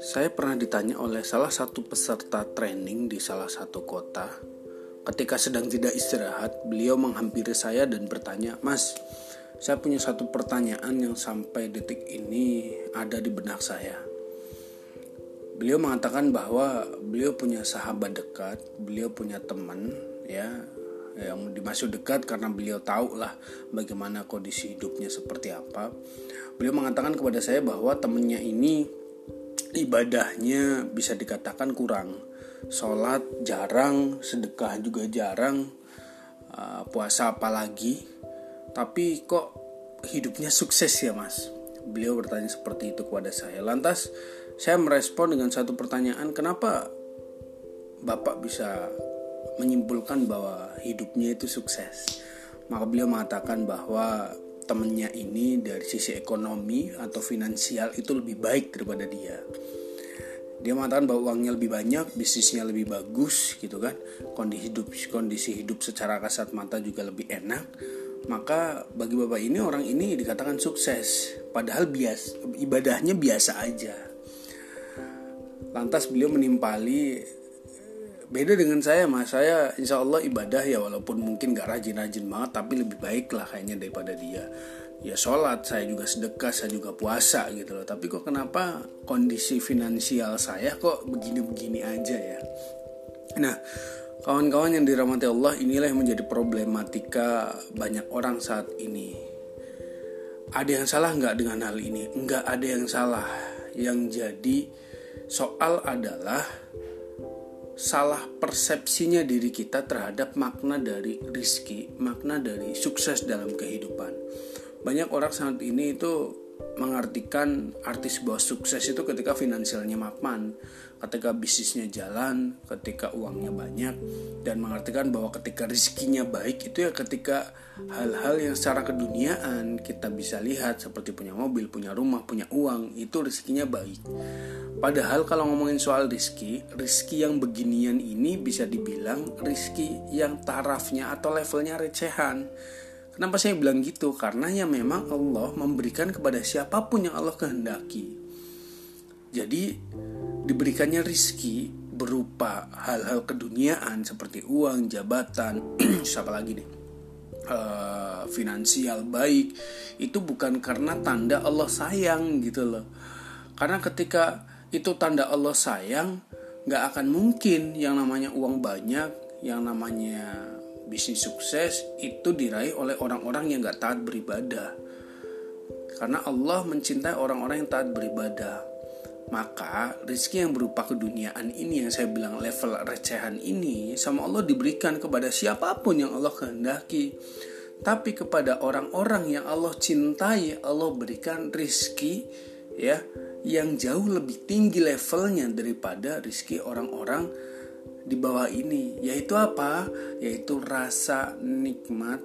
Saya pernah ditanya oleh salah satu peserta training di salah satu kota. Ketika sedang tidak istirahat, beliau menghampiri saya dan bertanya, "Mas, saya punya satu pertanyaan yang sampai detik ini ada di benak saya." Beliau mengatakan bahwa beliau punya sahabat dekat, beliau punya teman, ya, yang dimaksud dekat karena beliau tahu lah bagaimana kondisi hidupnya seperti apa. Beliau mengatakan kepada saya bahwa temannya ini ibadahnya bisa dikatakan kurang. Sholat jarang sedekah juga jarang uh, puasa apalagi. Tapi kok hidupnya sukses ya mas? Beliau bertanya seperti itu kepada saya. Lantas saya merespon dengan satu pertanyaan kenapa bapak bisa menyimpulkan bahwa hidupnya itu sukses maka beliau mengatakan bahwa temennya ini dari sisi ekonomi atau finansial itu lebih baik daripada dia dia mengatakan bahwa uangnya lebih banyak, bisnisnya lebih bagus gitu kan, kondisi hidup kondisi hidup secara kasat mata juga lebih enak. Maka bagi bapak ini orang ini dikatakan sukses, padahal bias ibadahnya biasa aja. Lantas beliau menimpali beda dengan saya mas saya insya Allah ibadah ya walaupun mungkin gak rajin-rajin banget tapi lebih baik lah kayaknya daripada dia. Ya sholat saya juga sedekah saya juga puasa gitu loh. Tapi kok kenapa kondisi finansial saya kok begini-begini aja ya? Nah kawan-kawan yang dirahmati Allah inilah yang menjadi problematika banyak orang saat ini. Ada yang salah nggak dengan hal ini? Nggak ada yang salah. Yang jadi soal adalah salah persepsinya diri kita terhadap makna dari rizki, makna dari sukses dalam kehidupan. Banyak orang saat ini itu mengartikan arti sebuah sukses itu ketika finansialnya mapan, ketika bisnisnya jalan, ketika uangnya banyak, dan mengartikan bahwa ketika rizkinya baik itu ya ketika hal-hal yang secara keduniaan kita bisa lihat seperti punya mobil, punya rumah, punya uang, itu rizkinya baik. Padahal kalau ngomongin soal rizki, rizki yang beginian ini bisa dibilang rizki yang tarafnya atau levelnya recehan. Kenapa saya bilang gitu? Karena ya memang Allah memberikan kepada siapa pun yang Allah kehendaki. Jadi diberikannya rizki berupa hal-hal keduniaan seperti uang, jabatan, siapa lagi nih? Uh, finansial baik itu bukan karena tanda Allah sayang gitu loh. Karena ketika itu tanda Allah sayang nggak akan mungkin yang namanya uang banyak yang namanya bisnis sukses itu diraih oleh orang-orang yang nggak taat beribadah. Karena Allah mencintai orang-orang yang taat beribadah. Maka rezeki yang berupa keduniaan ini yang saya bilang level recehan ini sama Allah diberikan kepada siapa pun yang Allah kehendaki. Tapi kepada orang-orang yang Allah cintai Allah berikan rizki ya yang jauh lebih tinggi levelnya daripada rizki orang-orang di bawah ini yaitu apa yaitu rasa nikmat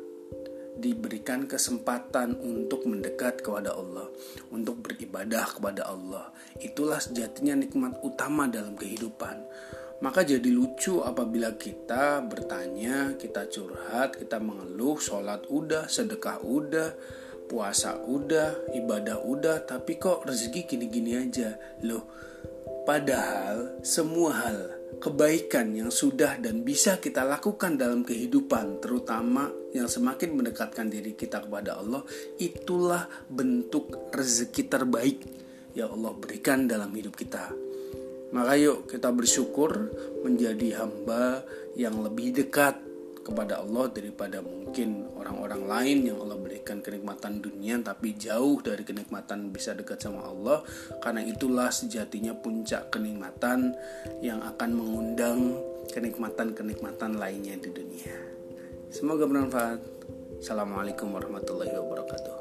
diberikan kesempatan untuk mendekat kepada Allah, untuk beribadah kepada Allah. Itulah sejatinya nikmat utama dalam kehidupan. Maka jadi lucu apabila kita bertanya, kita curhat, kita mengeluh, sholat udah, sedekah udah, puasa udah, ibadah udah, tapi kok rezeki gini-gini aja. Loh, padahal semua hal kebaikan yang sudah dan bisa kita lakukan dalam kehidupan, terutama yang semakin mendekatkan diri kita kepada Allah, itulah bentuk rezeki terbaik yang Allah berikan dalam hidup kita. Maka yuk kita bersyukur menjadi hamba yang lebih dekat kepada Allah daripada mungkin orang-orang lain yang Allah berikan kenikmatan dunia tapi jauh dari kenikmatan bisa dekat sama Allah karena itulah sejatinya puncak kenikmatan yang akan mengundang kenikmatan-kenikmatan lainnya di dunia. Semoga bermanfaat. Assalamualaikum warahmatullahi wabarakatuh.